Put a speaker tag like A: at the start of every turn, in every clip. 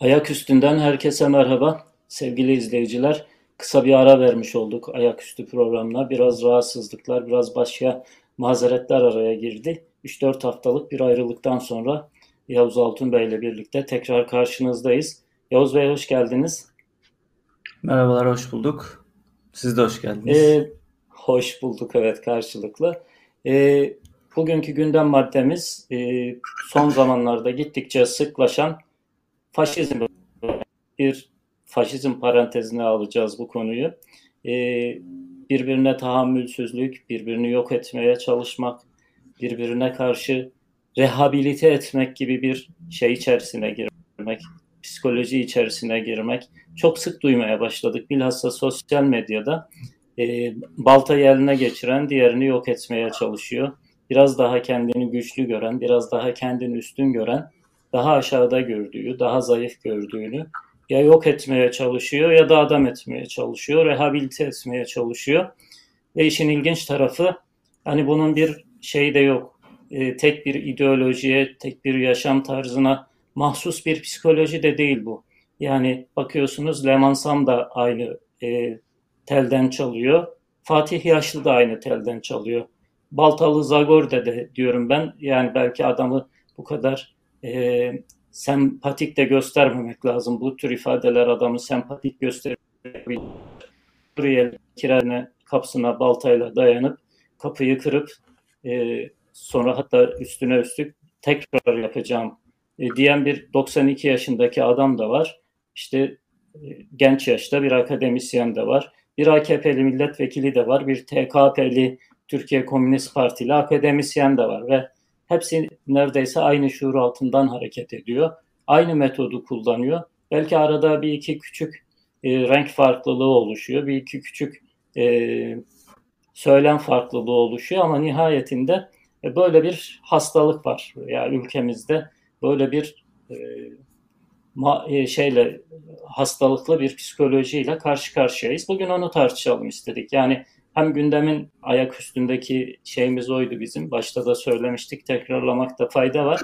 A: Ayak üstünden herkese merhaba. Sevgili izleyiciler, kısa bir ara vermiş olduk ayaküstü programına. Biraz rahatsızlıklar, biraz başka mazeretler araya girdi. 3-4 haftalık bir ayrılıktan sonra Yavuz Altun Bey ile birlikte tekrar karşınızdayız. Yavuz Bey hoş geldiniz.
B: Merhabalar, hoş bulduk. Siz de hoş geldiniz.
A: Ee, hoş bulduk, evet karşılıklı. Ee, bugünkü gündem maddemiz e, son zamanlarda gittikçe sıklaşan faşizm bir faşizm parantezine alacağız bu konuyu. Ee, birbirine tahammülsüzlük, birbirini yok etmeye çalışmak, birbirine karşı rehabilite etmek gibi bir şey içerisine girmek, psikoloji içerisine girmek çok sık duymaya başladık. Bilhassa sosyal medyada e, baltayı eline geçiren diğerini yok etmeye çalışıyor. Biraz daha kendini güçlü gören, biraz daha kendini üstün gören daha aşağıda gördüğü, daha zayıf gördüğünü ya yok etmeye çalışıyor ya da adam etmeye çalışıyor, rehabilite etmeye çalışıyor. Ve işin ilginç tarafı hani bunun bir şey de yok. E, tek bir ideolojiye, tek bir yaşam tarzına mahsus bir psikoloji de değil bu. Yani bakıyorsunuz Lemansam da aynı e, telden çalıyor. Fatih Yaşlı da aynı telden çalıyor. Baltalı Zagor'da de diyorum ben. Yani belki adamı bu kadar e, sempatik de göstermemek lazım. Bu tür ifadeler adamı sempatik gösterebilir. Buraya kirane kapısına baltayla dayanıp kapıyı kırıp e, sonra hatta üstüne üstlük tekrar yapacağım e, diyen bir 92 yaşındaki adam da var. İşte e, genç yaşta bir akademisyen de var. Bir AKP'li milletvekili de var. Bir TKP'li Türkiye Komünist Partili akademisyen de var ve Hepsi neredeyse aynı şuur altından hareket ediyor. Aynı metodu kullanıyor. Belki arada bir iki küçük e, renk farklılığı oluşuyor. Bir iki küçük e, söylem farklılığı oluşuyor ama nihayetinde e, böyle bir hastalık var. Ya yani ülkemizde böyle bir e, ma, e, şeyle hastalıklı bir psikolojiyle karşı karşıyayız. Bugün onu tartışalım istedik. Yani hem gündemin ayak üstündeki şeyimiz oydu bizim. Başta da söylemiştik. Tekrarlamakta fayda var.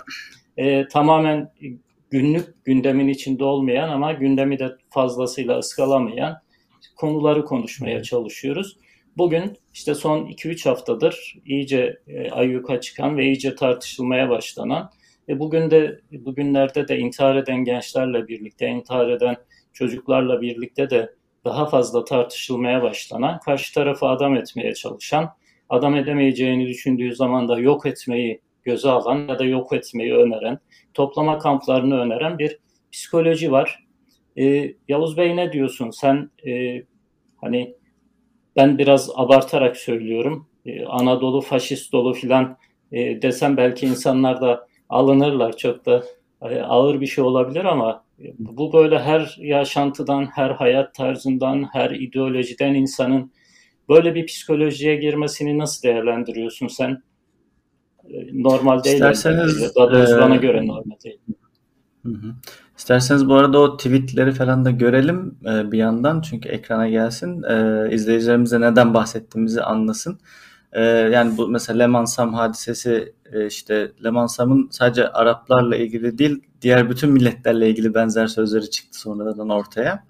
A: E, tamamen günlük gündemin içinde olmayan ama gündemi de fazlasıyla ıskalamayan konuları konuşmaya çalışıyoruz. Bugün işte son 2-3 haftadır iyice e, ayyuka çıkan ve iyice tartışılmaya başlanan ve bugün de bugünlerde de intihar eden gençlerle birlikte, intihar eden çocuklarla birlikte de daha fazla tartışılmaya başlanan, karşı tarafı adam etmeye çalışan, adam edemeyeceğini düşündüğü zaman da yok etmeyi göze alan ya da yok etmeyi öneren, toplama kamplarını öneren bir psikoloji var. Ee, Yavuz Bey ne diyorsun? Sen e, hani ben biraz abartarak söylüyorum. Ee, Anadolu faşist dolu filan e, desem belki insanlar da alınırlar. Çok da ağır bir şey olabilir ama bu böyle her yaşantıdan, her hayat tarzından, her ideolojiden insanın böyle bir psikolojiye girmesini nasıl değerlendiriyorsun sen? Ee, normal değil.
B: İsterseniz,
A: Daha doğrusu e, bana göre normal değil.
B: Hı hı. İsterseniz bu arada o tweetleri falan da görelim e, bir yandan çünkü ekrana gelsin. E, izleyicilerimize neden bahsettiğimizi anlasın. E, yani bu mesela Lemansam hadisesi e, işte Lemansam'ın sadece Araplarla ilgili değil diğer bütün milletlerle ilgili benzer sözleri çıktı sonradan ortaya.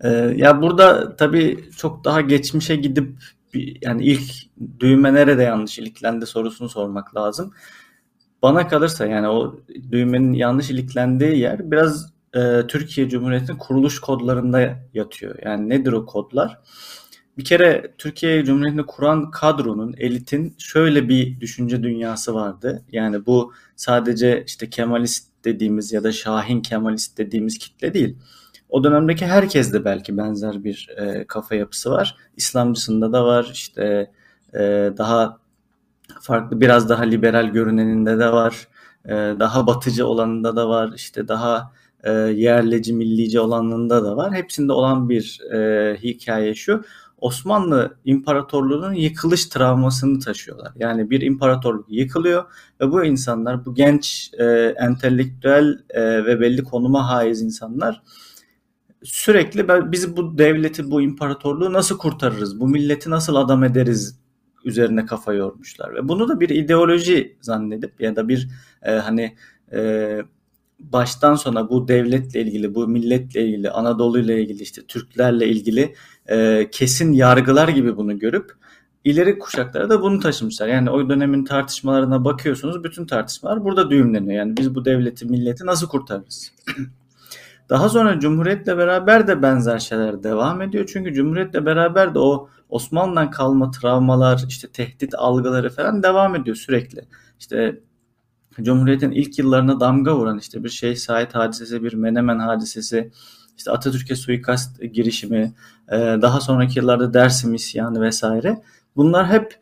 B: E, ya burada tabii çok daha geçmişe gidip yani ilk düğme nerede yanlış iliklendi sorusunu sormak lazım. Bana kalırsa yani o düğmenin yanlış iliklendiği yer biraz e, Türkiye Cumhuriyeti'nin kuruluş kodlarında yatıyor. Yani nedir o kodlar? Bir kere Türkiye Cumhuriyeti'ni kuran kadronun, elitin şöyle bir düşünce dünyası vardı. Yani bu sadece işte Kemalist dediğimiz ya da Şahin Kemalist dediğimiz kitle değil. O dönemdeki herkes de belki benzer bir e, kafa yapısı var. İslamcısında da var, işte e, daha farklı biraz daha liberal görüneninde de var. E, daha batıcı olanında da var. işte daha e, yerleci, millici olanında da var. Hepsinde olan bir e, hikaye şu. Osmanlı İmparatorluğu'nun yıkılış travmasını taşıyorlar. Yani bir imparatorluk yıkılıyor ve bu insanlar, bu genç, e, entelektüel e, ve belli konuma haiz insanlar sürekli biz bu devleti, bu imparatorluğu nasıl kurtarırız, bu milleti nasıl adam ederiz? üzerine kafa yormuşlar. Ve bunu da bir ideoloji zannedip ya da bir e, hani e, baştan sona bu devletle ilgili, bu milletle ilgili, Anadolu ile ilgili, işte Türklerle ilgili e, kesin yargılar gibi bunu görüp ileri kuşaklara da bunu taşımışlar. Yani o dönemin tartışmalarına bakıyorsunuz bütün tartışmalar burada düğümleniyor. Yani biz bu devleti, milleti nasıl kurtarırız? Daha sonra Cumhuriyet'le beraber de benzer şeyler devam ediyor. Çünkü Cumhuriyet'le beraber de o Osmanlı'dan kalma travmalar, işte tehdit algıları falan devam ediyor sürekli. İşte Cumhuriyet'in ilk yıllarına damga vuran işte bir Şeyh Said hadisesi, bir Menemen hadisesi, işte Atatürk'e suikast girişimi, daha sonraki yıllarda Dersim isyanı vesaire. Bunlar hep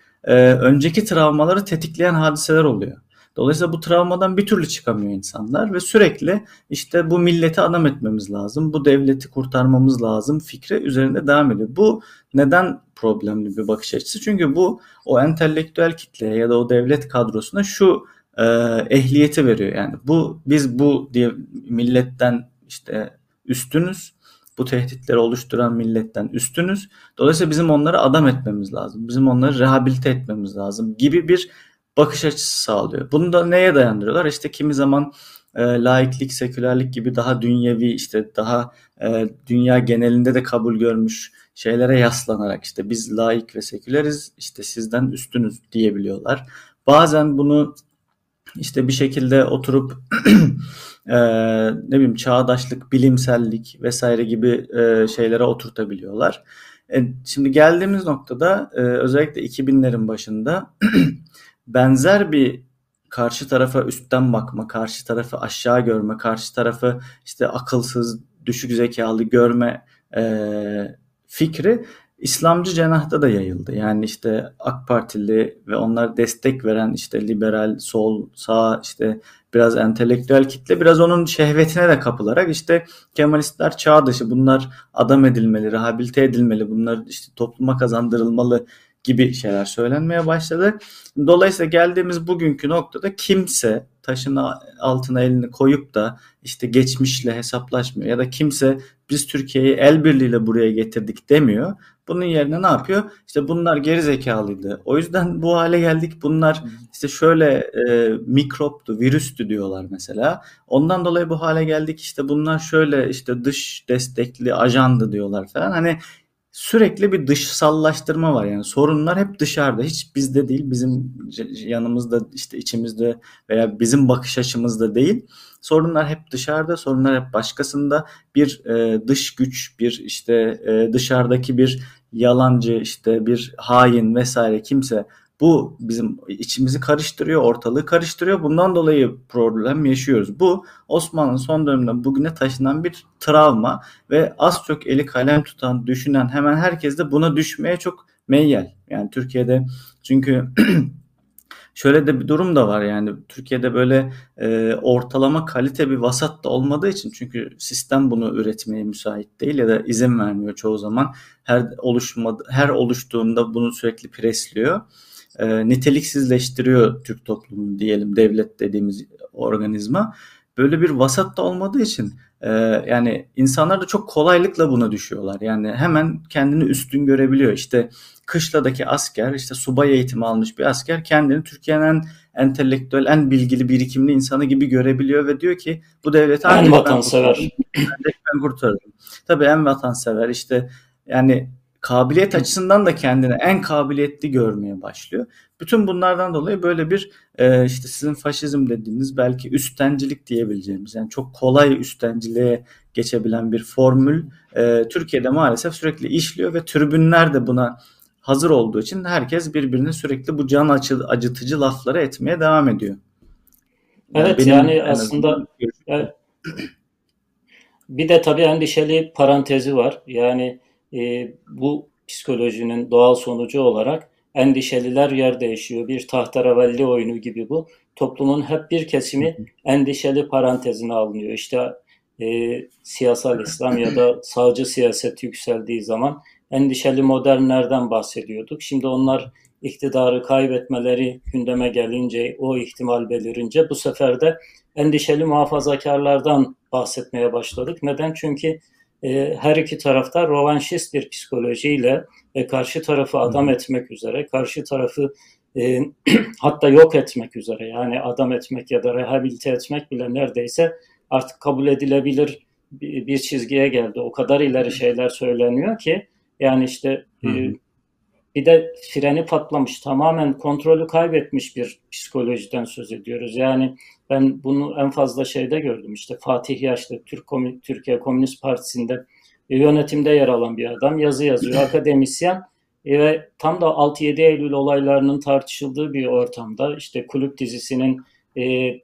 B: önceki travmaları tetikleyen hadiseler oluyor. Dolayısıyla bu travmadan bir türlü çıkamıyor insanlar ve sürekli işte bu milleti adam etmemiz lazım, bu devleti kurtarmamız lazım fikri üzerinde devam ediyor. Bu neden problemli bir bakış açısı? Çünkü bu o entelektüel kitleye ya da o devlet kadrosuna şu e, ehliyeti veriyor. Yani bu biz bu diye milletten işte üstünüz, bu tehditleri oluşturan milletten üstünüz. Dolayısıyla bizim onları adam etmemiz lazım. Bizim onları rehabilite etmemiz lazım gibi bir bakış açısı sağlıyor. Bunu da neye dayandırıyorlar? İşte kimi zaman e, laiklik, sekülerlik gibi daha dünyevi işte daha e, dünya genelinde de kabul görmüş şeylere yaslanarak işte biz laik ve seküleriz işte sizden üstünüz diyebiliyorlar. Bazen bunu işte bir şekilde oturup e, ne bileyim çağdaşlık, bilimsellik vesaire gibi e, şeylere oturtabiliyorlar. E, şimdi geldiğimiz noktada e, özellikle 2000'lerin başında benzer bir karşı tarafa üstten bakma, karşı tarafı aşağı görme, karşı tarafı işte akılsız, düşük zekalı görme e, fikri İslamcı cenahta da yayıldı. Yani işte AK Partili ve onlar destek veren işte liberal, sol, sağ işte biraz entelektüel kitle biraz onun şehvetine de kapılarak işte Kemalistler çağ dışı bunlar adam edilmeli, rehabilite edilmeli, bunlar işte topluma kazandırılmalı gibi şeyler söylenmeye başladı. Dolayısıyla geldiğimiz bugünkü noktada kimse taşın altına elini koyup da işte geçmişle hesaplaşmıyor ya da kimse biz Türkiye'yi el birliğiyle buraya getirdik demiyor. Bunun yerine ne yapıyor? İşte bunlar geri zekalıydı. O yüzden bu hale geldik. Bunlar işte şöyle e, mikroptu, virüstü diyorlar mesela. Ondan dolayı bu hale geldik. İşte bunlar şöyle işte dış destekli ajandı diyorlar falan. Hani sürekli bir dışsallaştırma var. Yani sorunlar hep dışarıda. Hiç bizde değil bizim yanımızda işte içimizde veya bizim bakış açımızda değil. Sorunlar hep dışarıda sorunlar hep başkasında. Bir e, dış güç bir işte e, dışarıdaki bir yalancı işte bir hain vesaire kimse bu bizim içimizi karıştırıyor, ortalığı karıştırıyor. Bundan dolayı problem yaşıyoruz. Bu Osmanlı'nın son döneminden bugüne taşınan bir travma ve az çok eli kalem tutan, düşünen hemen herkes de buna düşmeye çok meyyal. Yani Türkiye'de çünkü şöyle de bir durum da var yani Türkiye'de böyle e, ortalama kalite bir vasat da olmadığı için çünkü sistem bunu üretmeye müsait değil ya da izin vermiyor çoğu zaman her oluşma her oluştuğunda bunu sürekli presliyor e, niteliksizleştiriyor Türk toplumunu diyelim devlet dediğimiz organizma. Böyle bir vasat da olmadığı için e, yani insanlar da çok kolaylıkla buna düşüyorlar. Yani hemen kendini üstün görebiliyor. İşte kışladaki asker işte subay eğitimi almış bir asker kendini Türkiye'nin en entelektüel, en bilgili, birikimli insanı gibi görebiliyor ve diyor ki bu devleti
A: en vatansever.
B: Ben kurtarırım. Tabii en vatansever işte yani kabiliyet açısından da kendini en kabiliyetli görmeye başlıyor. Bütün bunlardan dolayı böyle bir e, işte sizin faşizm dediğiniz belki üstencilik diyebileceğimiz yani çok kolay üstenciliğe geçebilen bir formül e, Türkiye'de maalesef sürekli işliyor ve tribünler de buna hazır olduğu için herkes birbirine sürekli bu can acı, acıtıcı lafları etmeye devam ediyor.
A: Yani evet yani aslında bir de tabii endişeli parantezi var. Yani e, bu psikolojinin doğal sonucu olarak endişeliler yer değişiyor. Bir tahterevalli oyunu gibi bu. Toplumun hep bir kesimi endişeli parantezine alınıyor. İşte e, siyasal İslam ya da sağcı siyaset yükseldiği zaman endişeli modernlerden bahsediyorduk. Şimdi onlar iktidarı kaybetmeleri gündeme gelince, o ihtimal belirince bu sefer de endişeli muhafazakarlardan bahsetmeye başladık. Neden? Çünkü e, her iki tarafta rovanşist bir psikolojiyle e, karşı tarafı adam etmek üzere, karşı tarafı e, hatta yok etmek üzere yani adam etmek ya da rehabilite etmek bile neredeyse artık kabul edilebilir bir çizgiye geldi. O kadar ileri şeyler söyleniyor ki yani işte e, bir de freni patlamış, tamamen kontrolü kaybetmiş bir psikolojiden söz ediyoruz. Yani ben bunu en fazla şeyde gördüm. İşte Fatih Yaşlı, Türk Komün Türkiye Komünist Partisi'nde yönetimde yer alan bir adam. Yazı yazıyor, akademisyen ve tam da 6-7 Eylül olaylarının tartışıldığı bir ortamda işte kulüp dizisinin e,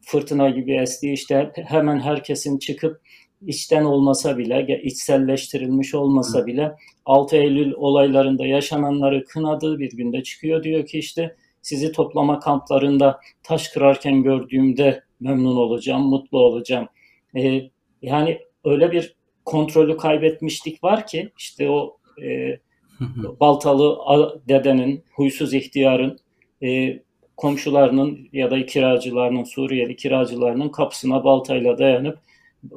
A: fırtına gibi estiği işte hemen herkesin çıkıp içten olmasa bile, içselleştirilmiş olmasa bile 6 Eylül olaylarında yaşananları kınadığı bir günde çıkıyor. Diyor ki işte sizi toplama kamplarında taş kırarken gördüğümde memnun olacağım, mutlu olacağım. Ee, yani öyle bir kontrolü kaybetmişlik var ki işte o e, Baltalı dedenin, huysuz ihtiyarın e, komşularının ya da kiracılarının, Suriyeli kiracılarının kapısına baltayla dayanıp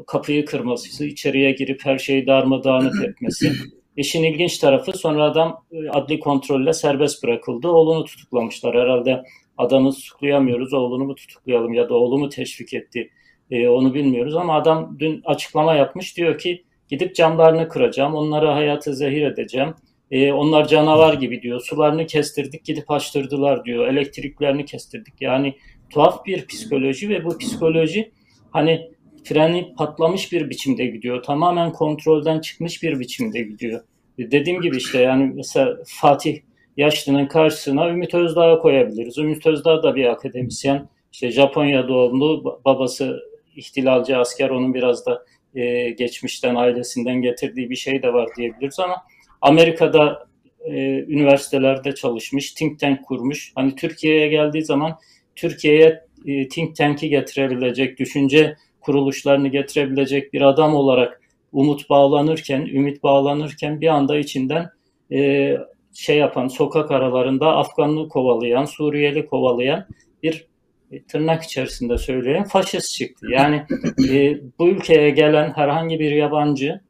A: kapıyı kırması, içeriye girip her şeyi darmadağınık etmesi. İşin ilginç tarafı sonra adam e, adli kontrolle serbest bırakıldı. Oğlunu tutuklamışlar. Herhalde adamı tutuklayamıyoruz, oğlunu mu tutuklayalım ya da oğlu mu teşvik etti e, onu bilmiyoruz. Ama adam dün açıklama yapmış. Diyor ki gidip camlarını kıracağım, onları hayatı zehir edeceğim. E, onlar canavar gibi diyor. Sularını kestirdik, gidip açtırdılar diyor. Elektriklerini kestirdik. Yani tuhaf bir psikoloji ve bu psikoloji hani freni patlamış bir biçimde gidiyor. Tamamen kontrolden çıkmış bir biçimde gidiyor. Dediğim gibi işte yani mesela Fatih Yaşlı'nın karşısına Ümit Özdağ'ı koyabiliriz. Ümit Özdağ da bir akademisyen. İşte Japonya doğumlu, babası ihtilalci asker. Onun biraz da e, geçmişten, ailesinden getirdiği bir şey de var diyebiliriz ama Amerika'da e, üniversitelerde çalışmış, think tank kurmuş. Hani Türkiye'ye geldiği zaman Türkiye'ye e, think tank'i getirebilecek, düşünce kuruluşlarını getirebilecek bir adam olarak umut bağlanırken, ümit bağlanırken bir anda içinden e, şey yapan, sokak aralarında Afganlı kovalayan, Suriyeli kovalayan bir e, tırnak içerisinde söyleyen faşist çıktı. Yani e, bu ülkeye gelen herhangi bir yabancı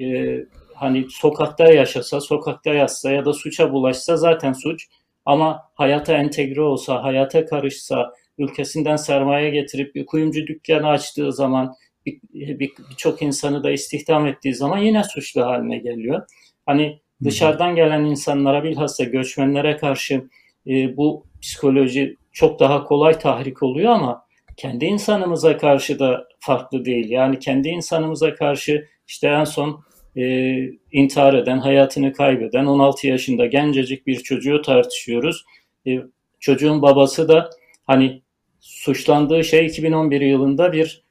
A: e, hani sokakta yaşasa, sokakta yatsa ya da suça bulaşsa zaten suç ama hayata entegre olsa, hayata karışsa, ülkesinden sermaye getirip bir kuyumcu dükkanı açtığı zaman birçok bir, bir insanı da istihdam ettiği zaman yine suçlu haline geliyor. Hani dışarıdan gelen insanlara bilhassa göçmenlere karşı e, bu psikoloji çok daha kolay tahrik oluyor ama kendi insanımıza karşı da farklı değil. Yani kendi insanımıza karşı işte en son e, intihar eden, hayatını kaybeden 16 yaşında gencecik bir çocuğu tartışıyoruz. E, çocuğun babası da hani suçlandığı şey 2011 yılında bir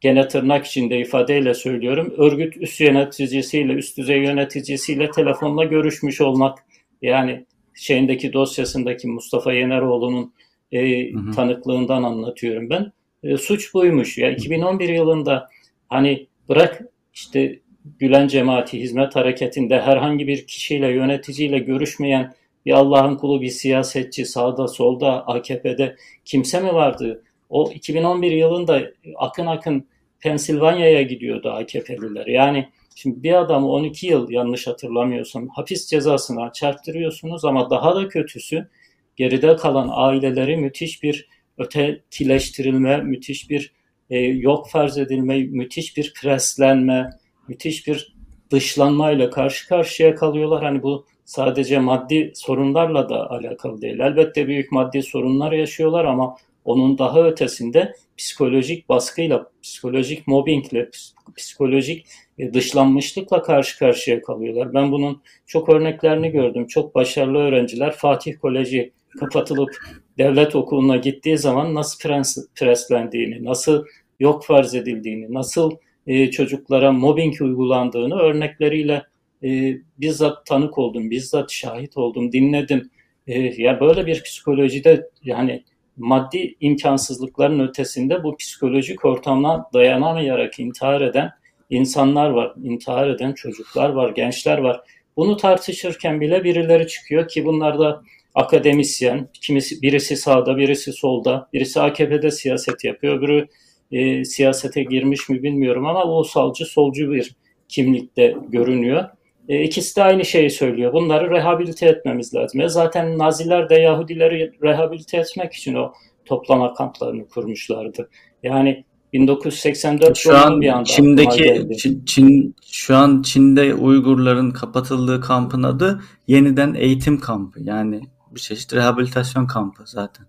A: gene tırnak içinde ifadeyle söylüyorum. Örgüt üst yöneticisiyle, üst düzey yöneticisiyle telefonla görüşmüş olmak. Yani şeyindeki dosyasındaki Mustafa Yeneroğlu'nun e, hı hı. tanıklığından anlatıyorum ben. E, suç buymuş. Ya 2011 yılında hani bırak işte Gülen Cemaati Hizmet Hareketi'nde herhangi bir kişiyle, yöneticiyle görüşmeyen bir Allah'ın kulu, bir siyasetçi, sağda, solda, AKP'de kimse mi vardı? O 2011 yılında akın akın Pensilvanya'ya gidiyordu AKP'liler. Yani şimdi bir adamı 12 yıl yanlış hatırlamıyorsam hapis cezasına çarptırıyorsunuz ama daha da kötüsü geride kalan aileleri müthiş bir ötekileştirilme, müthiş bir e, yok farz edilme, müthiş bir preslenme, müthiş bir dışlanmayla karşı karşıya kalıyorlar. Hani bu sadece maddi sorunlarla da alakalı değil. Elbette büyük maddi sorunlar yaşıyorlar ama onun daha ötesinde psikolojik baskıyla, psikolojik mobbingle, psikolojik e, dışlanmışlıkla karşı karşıya kalıyorlar. Ben bunun çok örneklerini gördüm. Çok başarılı öğrenciler Fatih Koleji kapatılıp devlet okuluna gittiği zaman nasıl prens, preslendiğini, nasıl yok farz edildiğini, nasıl e, çocuklara mobbing uygulandığını örnekleriyle e, bizzat tanık oldum, bizzat şahit oldum, dinledim. E, ya böyle bir psikolojide yani maddi imkansızlıkların ötesinde bu psikolojik ortamına dayanamayarak intihar eden insanlar var, intihar eden çocuklar var, gençler var. Bunu tartışırken bile birileri çıkıyor ki bunlar da akademisyen, kimisi birisi sağda, birisi solda, birisi AKP'de siyaset yapıyor, öbürü e, siyasete girmiş mi bilmiyorum ama ulusalcı, solcu bir kimlikte görünüyor. E, ikisi de aynı şeyi söylüyor. Bunları rehabilite etmemiz lazım. E, zaten Naziler de Yahudileri rehabilite etmek için o toplama kamplarını kurmuşlardı. Yani 1984
B: şu an bir anda Çin'deki Çin, Çin şu an Çin'de Uygurların kapatıldığı kampın adı yeniden eğitim kampı. Yani bir çeşit rehabilitasyon kampı zaten.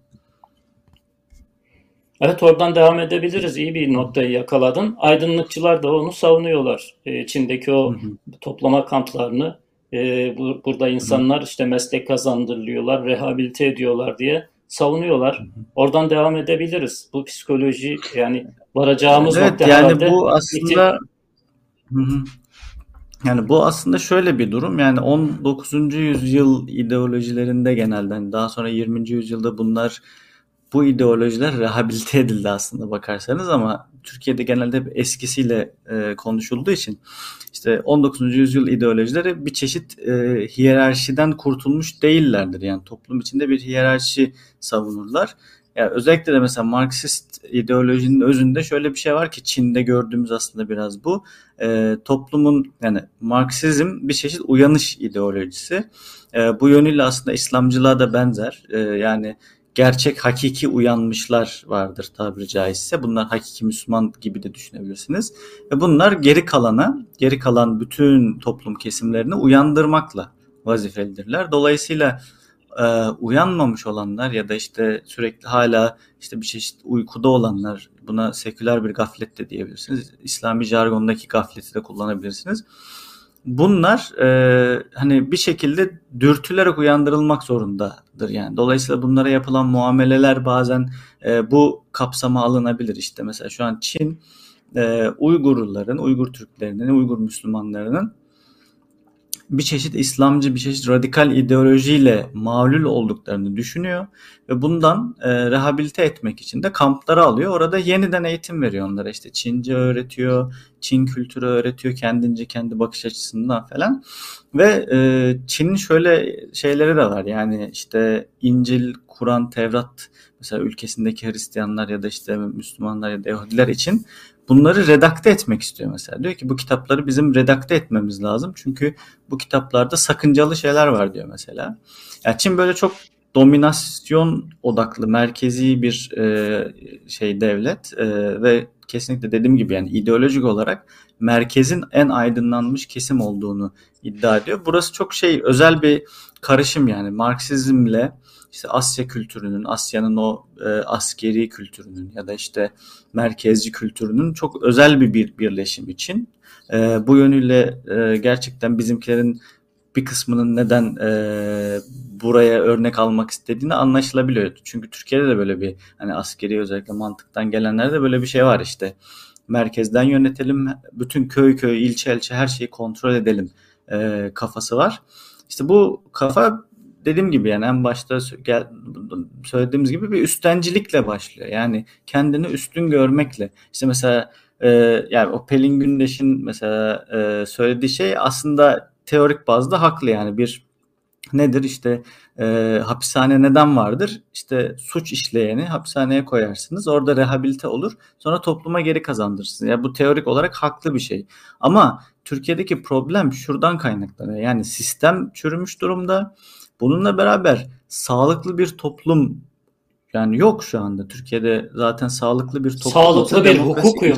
A: Evet oradan devam edebiliriz. İyi bir noktayı yakaladın. Aydınlıkçılar da onu savunuyorlar. Ee, Çin'deki o hı hı. toplama kamplarını e, bu, burada insanlar işte meslek kazandırılıyorlar, rehabilite ediyorlar diye savunuyorlar. Hı hı. Oradan devam edebiliriz. Bu psikoloji yani varacağımız
B: evet, nokta yani bu aslında hı hı. Yani bu aslında şöyle bir durum. Yani 19. yüzyıl ideolojilerinde genelde hani daha sonra 20. yüzyılda bunlar bu ideolojiler rehabilite edildi aslında bakarsanız ama Türkiye'de genelde hep eskisiyle e, konuşulduğu için işte 19. yüzyıl ideolojileri bir çeşit e, hiyerarşiden kurtulmuş değillerdir. Yani toplum içinde bir hiyerarşi savunurlar. Yani özellikle de mesela Marksist ideolojinin özünde şöyle bir şey var ki Çin'de gördüğümüz aslında biraz bu. E, toplumun yani Marksizm bir çeşit uyanış ideolojisi. E, bu yönüyle aslında İslamcılığa da benzer. E, yani gerçek hakiki uyanmışlar vardır tabiri caizse. Bunlar hakiki Müslüman gibi de düşünebilirsiniz. Ve bunlar geri kalana, geri kalan bütün toplum kesimlerini uyandırmakla vazifelidirler. Dolayısıyla e, uyanmamış olanlar ya da işte sürekli hala işte bir çeşit uykuda olanlar buna seküler bir gaflet de diyebilirsiniz. İslami jargondaki gafleti de kullanabilirsiniz bunlar e, hani bir şekilde dürtülerek uyandırılmak zorundadır yani. Dolayısıyla bunlara yapılan muameleler bazen e, bu kapsama alınabilir. İşte mesela şu an Çin e, Uygurların, Uygur Türklerinin, Uygur Müslümanlarının bir çeşit İslamcı, bir çeşit radikal ideolojiyle mağlul olduklarını düşünüyor ve bundan e, rehabilite etmek için de kamplara alıyor. Orada yeniden eğitim veriyor onlara. İşte Çince öğretiyor, Çin kültürü öğretiyor kendince kendi bakış açısından falan. Ve e, Çin'in şöyle şeyleri de var. Yani işte İncil, Kur'an, Tevrat mesela ülkesindeki Hristiyanlar ya da işte Müslümanlar ya da Yahudiler için bunları redakte etmek istiyor mesela. Diyor ki bu kitapları bizim redakte etmemiz lazım. Çünkü bu kitaplarda sakıncalı şeyler var diyor mesela. Yani Çin böyle çok dominasyon odaklı, merkezi bir e, şey devlet e, ve kesinlikle dediğim gibi yani ideolojik olarak merkezin en aydınlanmış kesim olduğunu iddia ediyor. Burası çok şey özel bir karışım yani Marksizmle işte Asya kültürünün, Asya'nın o e, askeri kültürünün ya da işte merkezci kültürünün çok özel bir, bir birleşim için. E, bu yönüyle e, gerçekten bizimkilerin bir kısmının neden e, buraya örnek almak istediğini anlaşılabiliyor. Çünkü Türkiye'de de böyle bir hani askeri özellikle mantıktan gelenlerde böyle bir şey var işte. Merkezden yönetelim, bütün köy köy, ilçe ilçe her şeyi kontrol edelim e, kafası var. İşte bu kafa dediğim gibi yani en başta söylediğimiz gibi bir üstencilikle başlıyor. Yani kendini üstün görmekle. İşte mesela e, yani o Pelin Gündeş'in mesela e, söylediği şey aslında teorik bazda haklı yani bir nedir işte e, hapishane neden vardır? İşte suç işleyeni hapishaneye koyarsınız. Orada rehabilite olur. Sonra topluma geri kazandırırsınız. Yani bu teorik olarak haklı bir şey. Ama Türkiye'deki problem şuradan kaynaklanıyor. Yani sistem çürümüş durumda. Bununla beraber sağlıklı bir toplum yani yok şu anda. Türkiye'de zaten sağlıklı bir toplum.
A: Sağlıklı bir hukuk yok.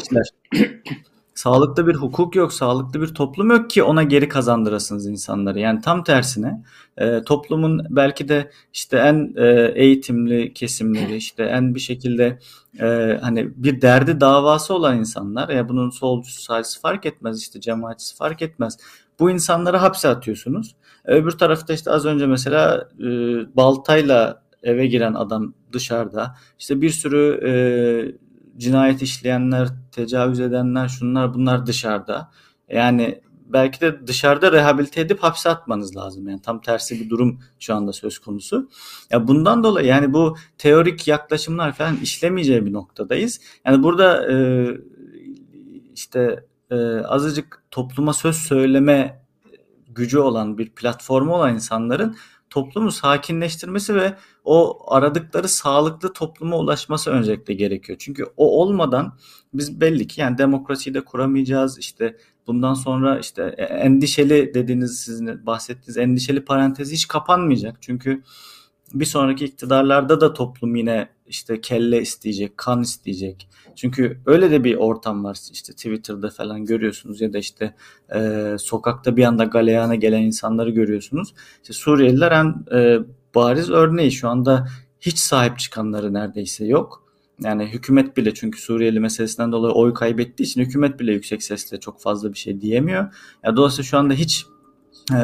B: sağlıklı bir hukuk yok, sağlıklı bir toplum yok ki ona geri kazandırasınız insanları. Yani tam tersine e, toplumun belki de işte en e, eğitimli kesimleri, işte en bir şekilde e, hani bir derdi davası olan insanlar ya bunun solcusu sağcısı fark etmez işte cemaatçisi fark etmez. Bu insanları hapse atıyorsunuz. Öbür tarafta işte az önce mesela e, baltayla eve giren adam dışarıda. İşte bir sürü e, cinayet işleyenler, tecavüz edenler, şunlar bunlar dışarıda. Yani belki de dışarıda rehabilite edip hapse atmanız lazım. Yani tam tersi bir durum şu anda söz konusu. Ya bundan dolayı yani bu teorik yaklaşımlar falan işlemeyeceği bir noktadayız. Yani burada e, işte e, azıcık topluma söz söyleme gücü olan bir platformu olan insanların toplumu sakinleştirmesi ve o aradıkları sağlıklı topluma ulaşması öncelikle gerekiyor. Çünkü o olmadan biz belli ki yani demokrasiyi de kuramayacağız. İşte bundan sonra işte endişeli dediğiniz sizin bahsettiğiniz endişeli parantezi hiç kapanmayacak. Çünkü bir sonraki iktidarlarda da toplum yine işte kelle isteyecek, kan isteyecek. Çünkü öyle de bir ortam var işte Twitter'da falan görüyorsunuz ya da işte e, sokakta bir anda galeyana gelen insanları görüyorsunuz. İşte Suriyeliler en e, bariz örneği şu anda hiç sahip çıkanları neredeyse yok. Yani hükümet bile çünkü Suriyeli meselesinden dolayı oy kaybettiği için hükümet bile yüksek sesle çok fazla bir şey diyemiyor. Yani dolayısıyla şu anda hiç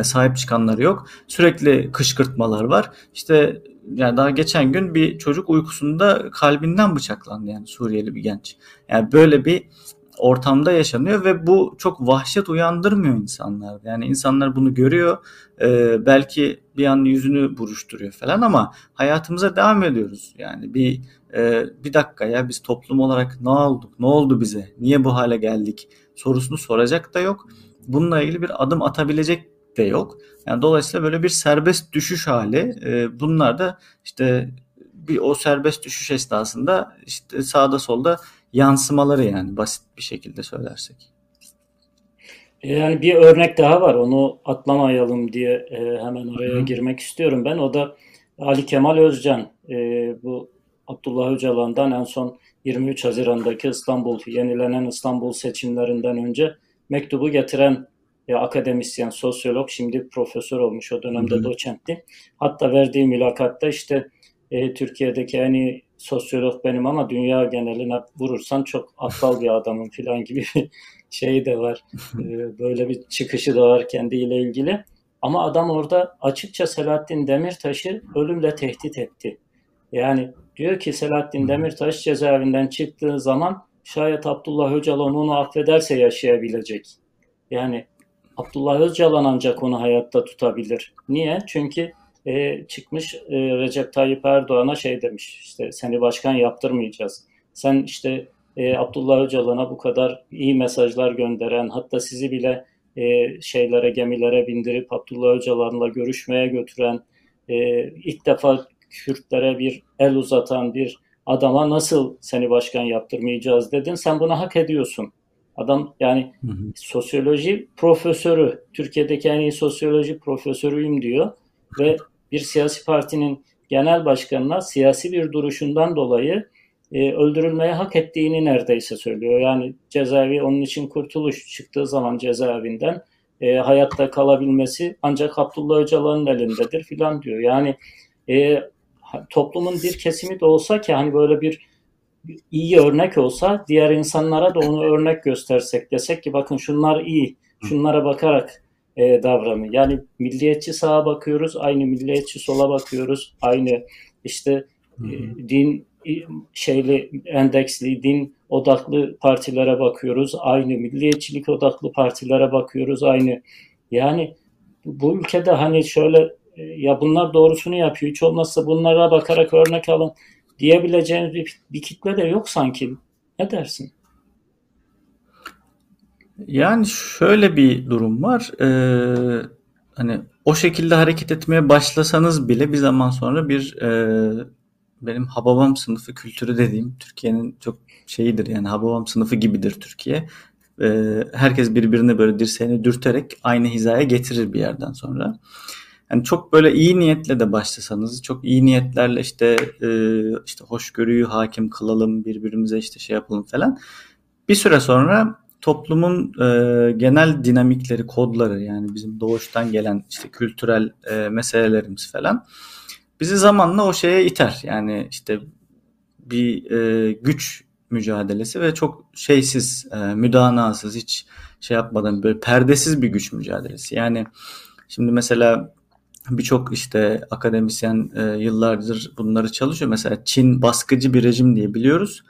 B: sahip çıkanları yok. Sürekli kışkırtmalar var. İşte yani daha geçen gün bir çocuk uykusunda kalbinden bıçaklandı yani Suriyeli bir genç. Yani böyle bir ortamda yaşanıyor ve bu çok vahşet uyandırmıyor insanlar. Yani insanlar bunu görüyor. E, belki bir an yüzünü buruşturuyor falan ama hayatımıza devam ediyoruz. Yani bir e, bir dakika ya biz toplum olarak ne olduk? Ne oldu bize? Niye bu hale geldik? Sorusunu soracak da yok. Bununla ilgili bir adım atabilecek de yok. Yani dolayısıyla böyle bir serbest düşüş hali. E, bunlar da işte bir o serbest düşüş esnasında işte sağda solda yansımaları yani basit bir şekilde söylersek.
A: Yani bir örnek daha var. Onu atlamayalım diye e, hemen oraya Hı. girmek istiyorum ben. O da Ali Kemal Özcan. E, bu Abdullah Öcalan'dan en son 23 Haziran'daki İstanbul, yenilenen İstanbul seçimlerinden önce mektubu getiren ya akademisyen, sosyolog, şimdi profesör olmuş o dönemde hı doçentti. Hatta verdiği mülakatta işte e, Türkiye'deki en iyi sosyolog benim ama dünya geneline vurursan çok aptal bir adamım falan gibi bir şey de var. E, böyle bir çıkışı da var kendiyle ilgili. Ama adam orada açıkça Selahattin Demirtaş'ı ölümle tehdit etti. Yani diyor ki Selahattin Demirtaş cezaevinden çıktığı zaman şayet Abdullah Öcalan onu affederse yaşayabilecek. Yani Abdullah Öcalan ancak onu hayatta tutabilir. Niye? Çünkü e, çıkmış e, Recep Tayyip Erdoğan'a şey demiş işte seni başkan yaptırmayacağız. Sen işte e, Abdullah Öcalan'a bu kadar iyi mesajlar gönderen hatta sizi bile e, şeylere gemilere bindirip Abdullah Öcalan'la görüşmeye götüren e, ilk defa Kürtlere bir el uzatan bir adama nasıl seni başkan yaptırmayacağız dedin sen bunu hak ediyorsun. Adam yani hı hı. sosyoloji profesörü, Türkiye'deki en iyi sosyoloji profesörüyüm diyor ve bir siyasi partinin genel başkanına siyasi bir duruşundan dolayı e, öldürülmeye hak ettiğini neredeyse söylüyor. Yani cezaevi onun için kurtuluş çıktığı zaman cezaevinden e, hayatta kalabilmesi ancak Abdullah Öcalan'ın elindedir filan diyor. Yani e, toplumun bir kesimi de olsa ki hani böyle bir iyi örnek olsa diğer insanlara da onu örnek göstersek desek ki bakın şunlar iyi şunlara bakarak e, davranın. Yani milliyetçi sağa bakıyoruz aynı milliyetçi sola bakıyoruz aynı işte e, din şeyli endeksli din odaklı partilere bakıyoruz aynı milliyetçilik odaklı partilere bakıyoruz aynı. Yani bu ülkede hani şöyle e, ya bunlar doğrusunu yapıyor hiç olmazsa bunlara bakarak örnek alın diyebileceğiniz bir, bir kitle de yok sanki. Ne dersin?
B: Yani şöyle bir durum var. Ee, hani o şekilde hareket etmeye başlasanız bile bir zaman sonra bir e, benim Hababam sınıfı kültürü dediğim Türkiye'nin çok şeyidir yani Hababam sınıfı gibidir Türkiye. Ee, herkes birbirini böyle dirseğini dürterek aynı hizaya getirir bir yerden sonra. Yani çok böyle iyi niyetle de başlasanız, çok iyi niyetlerle işte e, işte hoşgörüyü hakim kılalım, birbirimize işte şey yapalım falan. Bir süre sonra toplumun e, genel dinamikleri, kodları yani bizim doğuştan gelen işte kültürel e, meselelerimiz falan bizi zamanla o şeye iter. Yani işte bir e, güç mücadelesi ve çok şeysiz, e, müdanasız, hiç şey yapmadan böyle perdesiz bir güç mücadelesi. Yani şimdi mesela birçok işte akademisyen e, yıllardır bunları çalışıyor. Mesela Çin baskıcı bir rejim diye biliyoruz.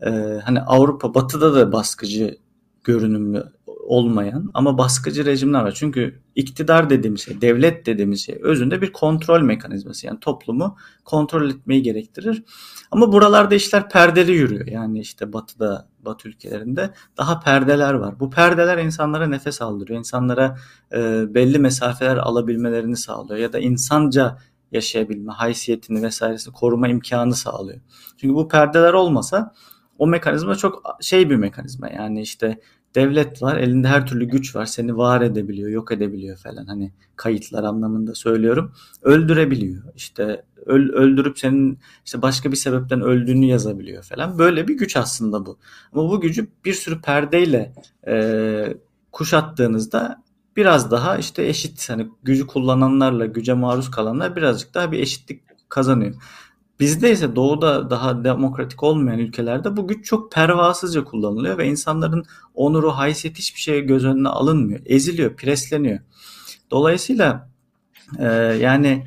B: E, hani Avrupa batıda da baskıcı görünümlü olmayan ama baskıcı rejimler var. Çünkü iktidar dediğimiz şey, devlet dediğimiz şey özünde bir kontrol mekanizması. Yani toplumu kontrol etmeyi gerektirir. Ama buralarda işler perdeli yürüyor. Yani işte batıda, batı ülkelerinde daha perdeler var. Bu perdeler insanlara nefes aldırıyor. İnsanlara e, belli mesafeler alabilmelerini sağlıyor. Ya da insanca yaşayabilme, haysiyetini vesairesini koruma imkanı sağlıyor. Çünkü bu perdeler olmasa o mekanizma çok şey bir mekanizma. Yani işte devlet var, elinde her türlü güç var. Seni var edebiliyor, yok edebiliyor falan. Hani kayıtlar anlamında söylüyorum. Öldürebiliyor. İşte öl, öldürüp senin işte başka bir sebepten öldüğünü yazabiliyor falan. Böyle bir güç aslında bu. Ama bu gücü bir sürü perdeyle e, kuşattığınızda biraz daha işte eşit hani gücü kullananlarla güce maruz kalanlar birazcık daha bir eşitlik kazanıyor. Bizde ise doğuda daha demokratik olmayan ülkelerde bu güç çok pervasızca kullanılıyor ve insanların onuru, haysiyet hiçbir şey göz önüne alınmıyor. Eziliyor, presleniyor. Dolayısıyla e, yani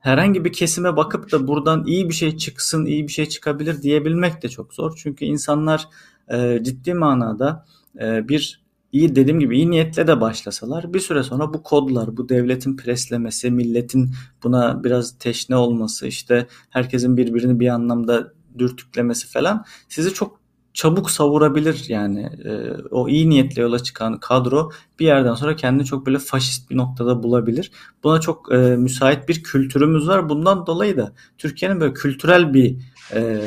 B: herhangi bir kesime bakıp da buradan iyi bir şey çıksın, iyi bir şey çıkabilir diyebilmek de çok zor. Çünkü insanlar e, ciddi manada e, bir iyi dediğim gibi iyi niyetle de başlasalar bir süre sonra bu kodlar, bu devletin preslemesi, milletin buna biraz teşne olması, işte herkesin birbirini bir anlamda dürtüklemesi falan sizi çok çabuk savurabilir yani e, o iyi niyetle yola çıkan kadro bir yerden sonra kendini çok böyle faşist bir noktada bulabilir. Buna çok e, müsait bir kültürümüz var. Bundan dolayı da Türkiye'nin böyle kültürel bir e,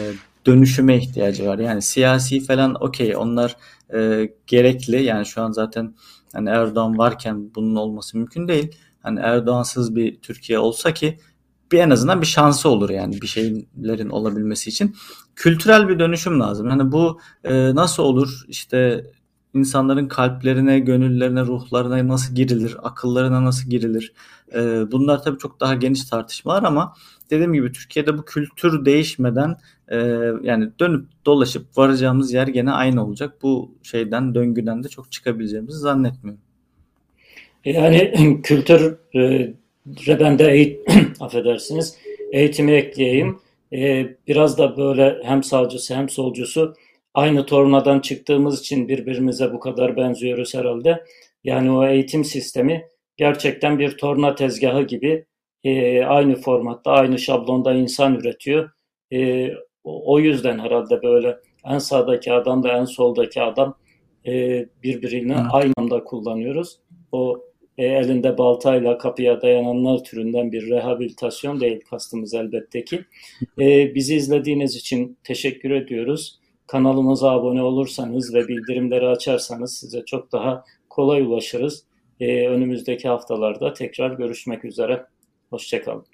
B: dönüşüme ihtiyacı var. Yani siyasi falan okey onlar e, gerekli. Yani şu an zaten hani Erdoğan varken bunun olması mümkün değil. Hani Erdoğansız bir Türkiye olsa ki bir en azından bir şansı olur yani bir şeylerin olabilmesi için. Kültürel bir dönüşüm lazım. Hani bu e, nasıl olur? İşte insanların kalplerine, gönüllerine, ruhlarına nasıl girilir, akıllarına nasıl girilir? E, bunlar tabii çok daha geniş tartışmalar ama dediğim gibi Türkiye'de bu kültür değişmeden e, yani dönüp dolaşıp varacağımız yer gene aynı olacak. Bu şeyden, döngüden de çok çıkabileceğimizi zannetmiyorum.
A: Yani kültür e, ben de eğit affedersiniz eğitimi ekleyeyim. E, biraz da böyle hem sağcısı hem solcusu aynı tornadan çıktığımız için birbirimize bu kadar benziyoruz herhalde. Yani o eğitim sistemi gerçekten bir torna tezgahı gibi e, aynı formatta, aynı şablonda insan üretiyor. E, o yüzden herhalde böyle en sağdaki adam da en soldaki adam e, birbirini Hı. aynı anda kullanıyoruz. O e, elinde baltayla kapıya dayananlar türünden bir rehabilitasyon değil kastımız elbette ki. E, bizi izlediğiniz için teşekkür ediyoruz. Kanalımıza abone olursanız ve bildirimleri açarsanız size çok daha kolay ulaşırız. E, önümüzdeki haftalarda tekrar görüşmek üzere. Hoşçakalın.